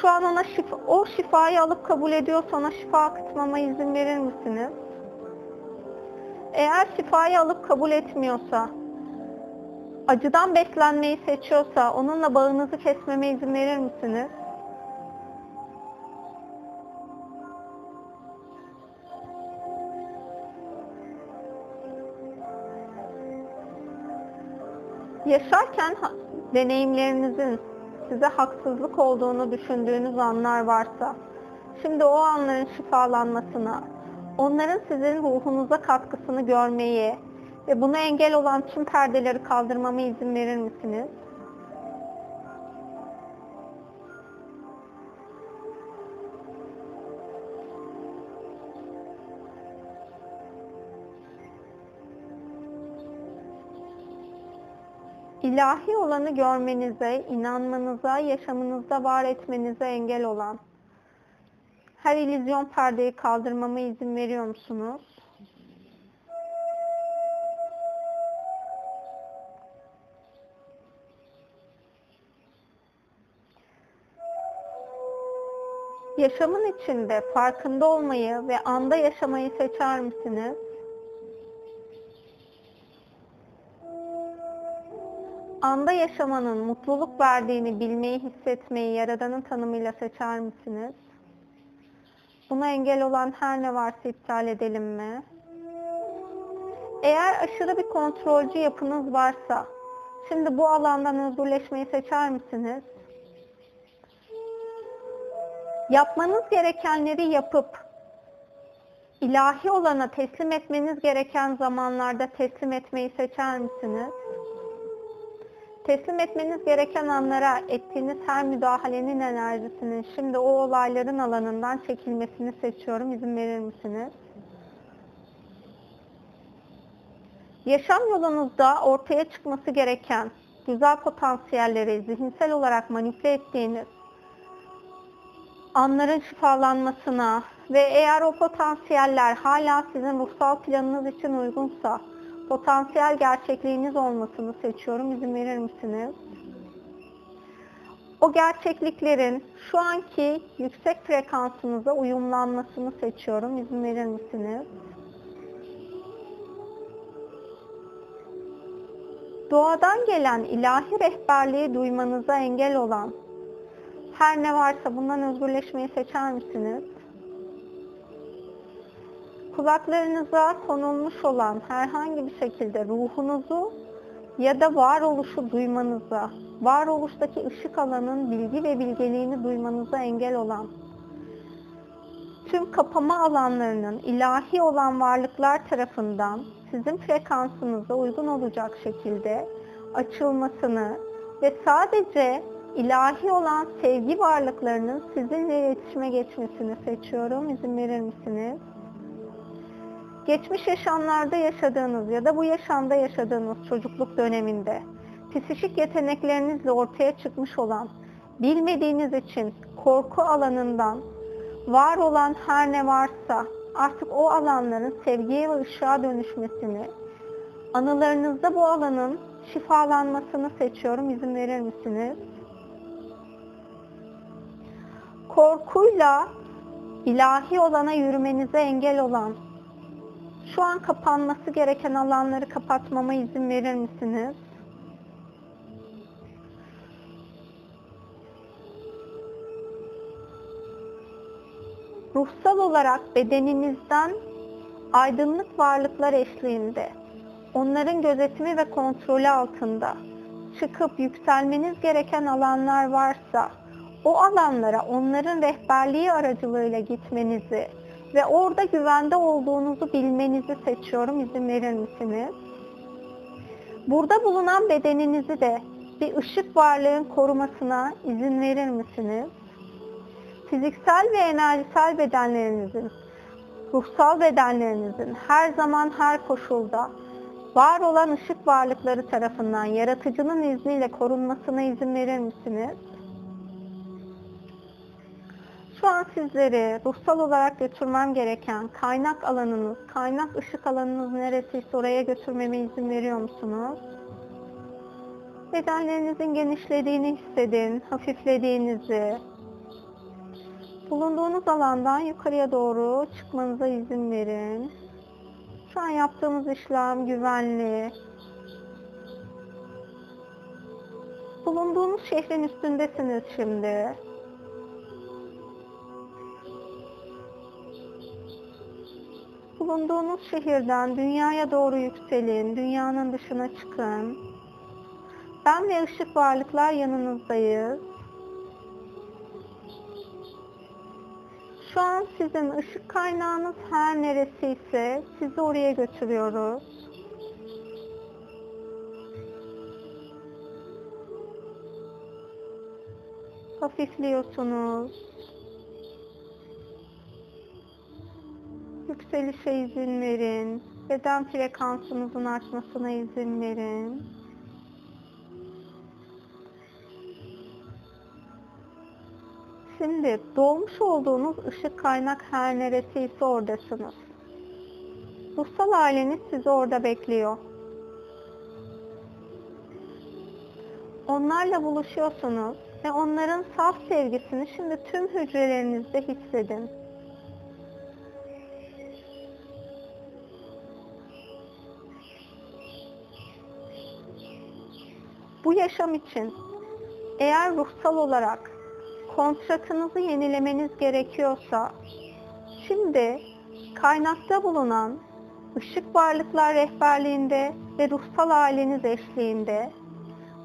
şu an ona şifa, o şifayı alıp kabul ediyorsa ona şifa akıtmama izin verir misiniz? Eğer şifayı alıp kabul etmiyorsa, acıdan beslenmeyi seçiyorsa onunla bağınızı kesmeme izin verir misiniz? Yaşarken deneyimlerinizin size haksızlık olduğunu düşündüğünüz anlar varsa, şimdi o anların şifalanmasına, onların sizin ruhunuza katkısını görmeyi ve buna engel olan tüm perdeleri kaldırmama izin verir misiniz? ilahi olanı görmenize, inanmanıza, yaşamınızda var etmenize engel olan her illüzyon perdeyi kaldırmama izin veriyor musunuz? Yaşamın içinde farkında olmayı ve anda yaşamayı seçer misiniz? anda yaşamanın mutluluk verdiğini bilmeyi, hissetmeyi Yaradan'ın tanımıyla seçer misiniz? Buna engel olan her ne varsa iptal edelim mi? Eğer aşırı bir kontrolcü yapınız varsa, şimdi bu alandan özgürleşmeyi seçer misiniz? Yapmanız gerekenleri yapıp, ilahi olana teslim etmeniz gereken zamanlarda teslim etmeyi seçer misiniz? Teslim etmeniz gereken anlara ettiğiniz her müdahalenin enerjisinin şimdi o olayların alanından çekilmesini seçiyorum. İzin verir misiniz? Yaşam yolunuzda ortaya çıkması gereken güzel potansiyelleri zihinsel olarak manipüle ettiğiniz anların şifalanmasına ve eğer o potansiyeller hala sizin ruhsal planınız için uygunsa potansiyel gerçekliğiniz olmasını seçiyorum. İzin verir misiniz? O gerçekliklerin şu anki yüksek frekansınıza uyumlanmasını seçiyorum. İzin verir misiniz? Doğadan gelen ilahi rehberliği duymanıza engel olan her ne varsa bundan özgürleşmeyi seçer misiniz? Kulaklarınıza konulmuş olan herhangi bir şekilde ruhunuzu ya da varoluşu duymanıza, varoluştaki ışık alanın bilgi ve bilgeliğini duymanıza engel olan tüm kapama alanlarının ilahi olan varlıklar tarafından sizin frekansınıza uygun olacak şekilde açılmasını ve sadece ilahi olan sevgi varlıklarının sizinle iletişime geçmesini seçiyorum. İzin verir misiniz? Geçmiş yaşamlarda yaşadığınız ya da bu yaşamda yaşadığınız çocukluk döneminde psikik yeteneklerinizle ortaya çıkmış olan bilmediğiniz için korku alanından var olan her ne varsa artık o alanların sevgiye ve ışığa dönüşmesini, anılarınızda bu alanın şifalanmasını seçiyorum. İzin verir misiniz? Korkuyla ilahi olana yürümenize engel olan, şu an kapanması gereken alanları kapatmama izin verir misiniz? ruhsal olarak bedeninizden aydınlık varlıklar eşliğinde, onların gözetimi ve kontrolü altında çıkıp yükselmeniz gereken alanlar varsa, o alanlara onların rehberliği aracılığıyla gitmenizi ve orada güvende olduğunuzu bilmenizi seçiyorum. İzin verir misiniz? Burada bulunan bedeninizi de bir ışık varlığın korumasına izin verir misiniz? fiziksel ve enerjisel bedenlerinizin, ruhsal bedenlerinizin her zaman her koşulda var olan ışık varlıkları tarafından yaratıcının izniyle korunmasına izin verir misiniz? Şu an sizleri ruhsal olarak götürmem gereken kaynak alanınız, kaynak ışık alanınız neresiyse oraya götürmeme izin veriyor musunuz? Bedenlerinizin genişlediğini hissedin, hafiflediğinizi, Bulunduğunuz alandan yukarıya doğru çıkmanıza izin verin. Şu an yaptığımız işlem güvenli. Bulunduğunuz şehrin üstündesiniz şimdi. Bulunduğunuz şehirden dünyaya doğru yükselin, dünyanın dışına çıkın. Ben ve ışık varlıklar yanınızdayız. Şu an sizin ışık kaynağınız her neresiyse sizi oraya götürüyoruz. Hafifliyorsunuz. Yükselişe izin verin. Beden frekansınızın artmasına izin verin. Şimdi doğmuş olduğunuz ışık kaynak her neresiyse oradasınız. Ruhsal aileniz sizi orada bekliyor. Onlarla buluşuyorsunuz ve onların saf sevgisini şimdi tüm hücrelerinizde hissedin. Bu yaşam için eğer ruhsal olarak kontratınızı yenilemeniz gerekiyorsa şimdi kaynakta bulunan ışık varlıklar rehberliğinde ve ruhsal aileniz eşliğinde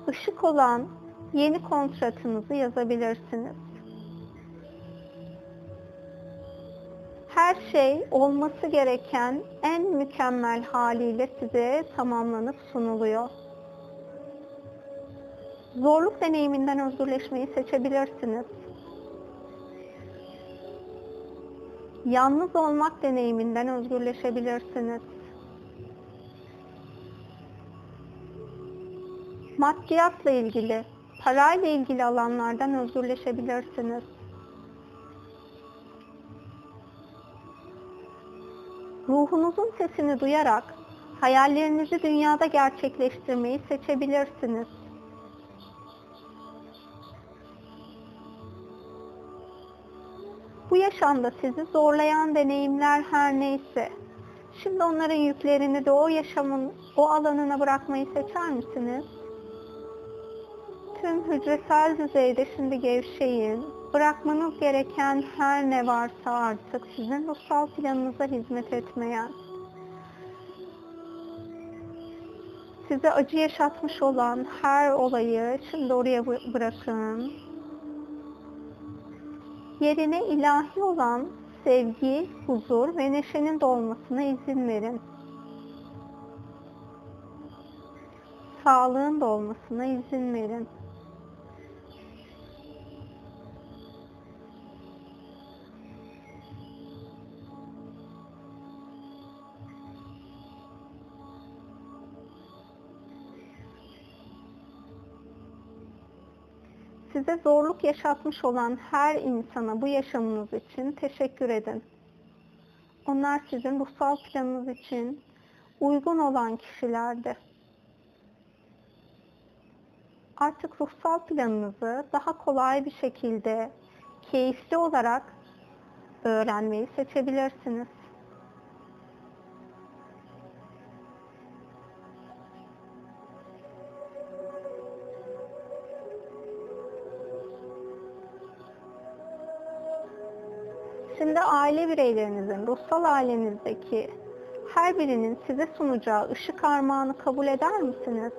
ışık olan yeni kontratınızı yazabilirsiniz. Her şey olması gereken en mükemmel haliyle size tamamlanıp sunuluyor. Zorluk deneyiminden özgürleşmeyi seçebilirsiniz. Yalnız olmak deneyiminden özgürleşebilirsiniz. Maddiyatla ilgili, parayla ilgili alanlardan özgürleşebilirsiniz. Ruhunuzun sesini duyarak hayallerinizi dünyada gerçekleştirmeyi seçebilirsiniz. Bu yaşamda sizi zorlayan deneyimler her neyse, şimdi onların yüklerini de o yaşamın o alanına bırakmayı seçer misiniz? Tüm hücresel düzeyde şimdi gevşeyin. Bırakmanız gereken her ne varsa artık sizin ruhsal planınıza hizmet etmeyen, size acı yaşatmış olan her olayı şimdi oraya bırakın. Yerine ilahi olan sevgi, huzur ve neşenin dolmasına izin verin. Sağlığın dolmasına izin verin. Size zorluk yaşatmış olan her insana bu yaşamınız için teşekkür edin. Onlar sizin ruhsal planınız için uygun olan kişilerdi. Artık ruhsal planınızı daha kolay bir şekilde, keyifli olarak öğrenmeyi seçebilirsiniz. Şimdi aile bireylerinizin, ruhsal ailenizdeki her birinin size sunacağı ışık armağanı kabul eder misiniz?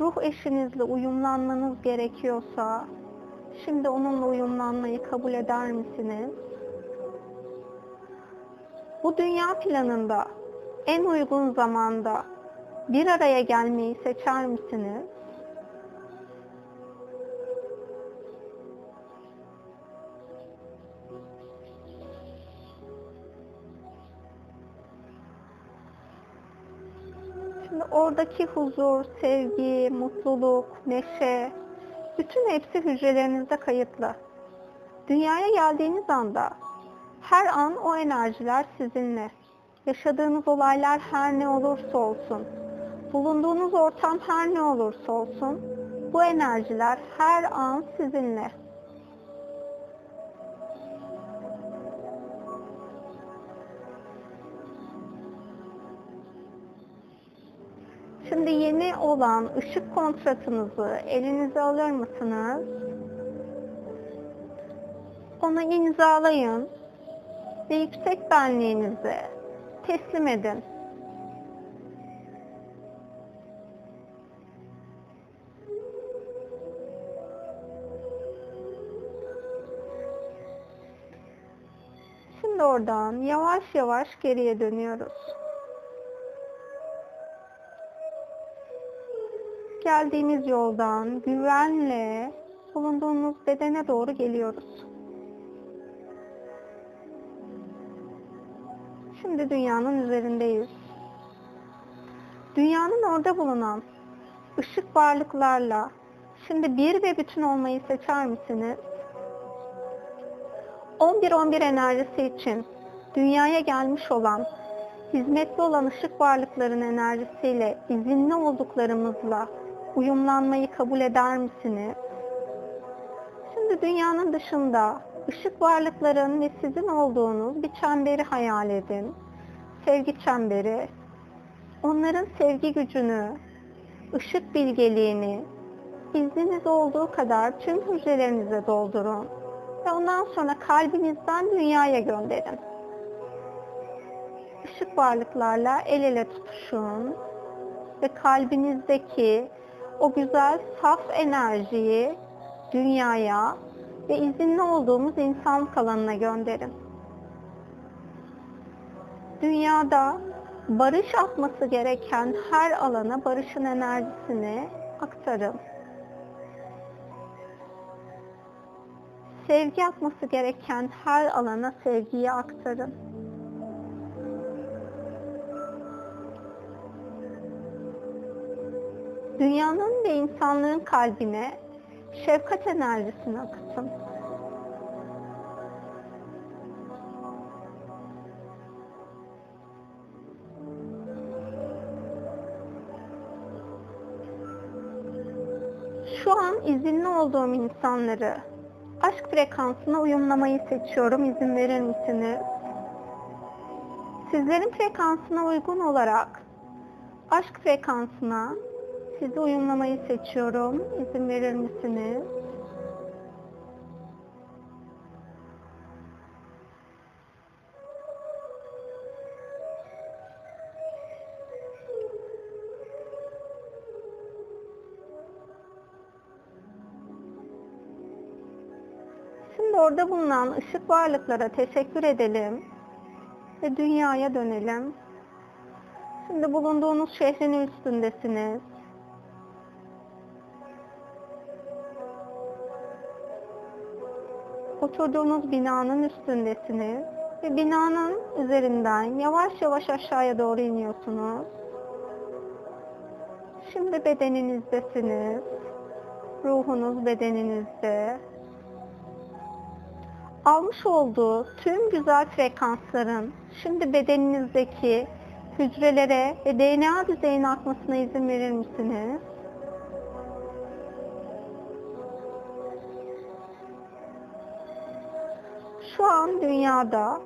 Ruh eşinizle uyumlanmanız gerekiyorsa, şimdi onunla uyumlanmayı kabul eder misiniz? Bu dünya planında en uygun zamanda bir araya gelmeyi seçer misiniz? Şimdi oradaki huzur, sevgi, mutluluk, neşe, bütün hepsi hücrelerinizde kayıtlı. Dünyaya geldiğiniz anda her an o enerjiler sizinle. Yaşadığınız olaylar her ne olursa olsun, bulunduğunuz ortam her ne olursa olsun, bu enerjiler her an sizinle. Şimdi yeni olan ışık kontratınızı elinize alır mısınız? Onu imzalayın ve yüksek benliğinize teslim edin. Oradan yavaş yavaş geriye dönüyoruz. Geldiğimiz yoldan güvenle bulunduğumuz bedene doğru geliyoruz. Şimdi dünyanın üzerindeyiz. Dünyanın orada bulunan ışık varlıklarla şimdi bir ve bütün olmayı seçer misiniz? 11-11 enerjisi için dünyaya gelmiş olan, hizmetli olan ışık varlıkların enerjisiyle izinli olduklarımızla uyumlanmayı kabul eder misiniz? Şimdi dünyanın dışında ışık varlıkların ve sizin olduğunuz bir çemberi hayal edin. Sevgi çemberi. Onların sevgi gücünü, ışık bilgeliğini izniniz olduğu kadar tüm hücrelerinize doldurun ve ondan sonra kalbinizden dünyaya gönderin. Işık varlıklarla el ele tutuşun ve kalbinizdeki o güzel saf enerjiyi dünyaya ve izinli olduğumuz insan alanına gönderin. Dünyada barış atması gereken her alana barışın enerjisini aktarın. Sevgi akması gereken her alana sevgiyi aktarın. Dünyanın ve insanlığın kalbine şefkat enerjisini akıtın. Şu an izinli olduğum insanları aşk frekansına uyumlamayı seçiyorum. İzin verir misiniz? Sizlerin frekansına uygun olarak aşk frekansına sizi uyumlamayı seçiyorum. İzin verir misiniz? Orada bulunan ışık varlıklara teşekkür edelim ve dünyaya dönelim. Şimdi bulunduğunuz şehrin üstündesiniz. Oturduğunuz binanın üstündesiniz ve binanın üzerinden yavaş yavaş aşağıya doğru iniyorsunuz. Şimdi bedeninizdesiniz. Ruhunuz bedeninizde. Almış olduğu tüm güzel frekansların şimdi bedeninizdeki hücrelere ve DNA düzeyine akmasına izin verir misiniz? Şu an dünyada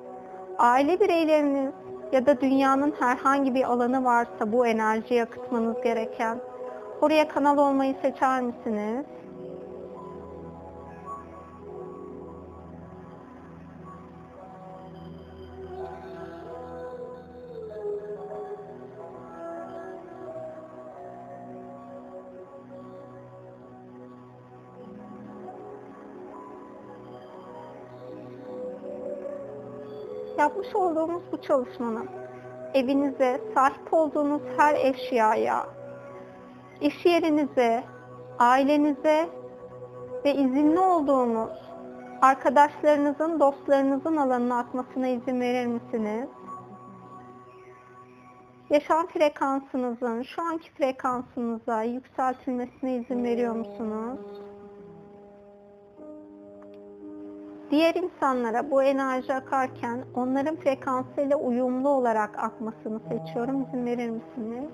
aile bireyleriniz ya da dünyanın herhangi bir alanı varsa bu enerjiyi akıtmanız gereken oraya kanal olmayı seçer misiniz? Yapmış olduğumuz bu çalışmanın evinize, sahip olduğunuz her eşyaya, iş yerinize, ailenize ve izinli olduğunuz arkadaşlarınızın, dostlarınızın alanına akmasına izin verir misiniz? Yaşam frekansınızın şu anki frekansınıza yükseltilmesine izin veriyor musunuz? Diğer insanlara bu enerji akarken onların frekansıyla uyumlu olarak akmasını seçiyorum. İzin verir misiniz?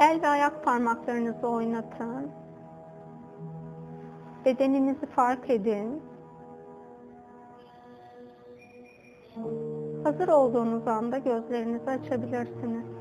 El ve ayak parmaklarınızı oynatın. Bedeninizi fark edin. Hazır olduğunuz anda gözlerinizi açabilirsiniz.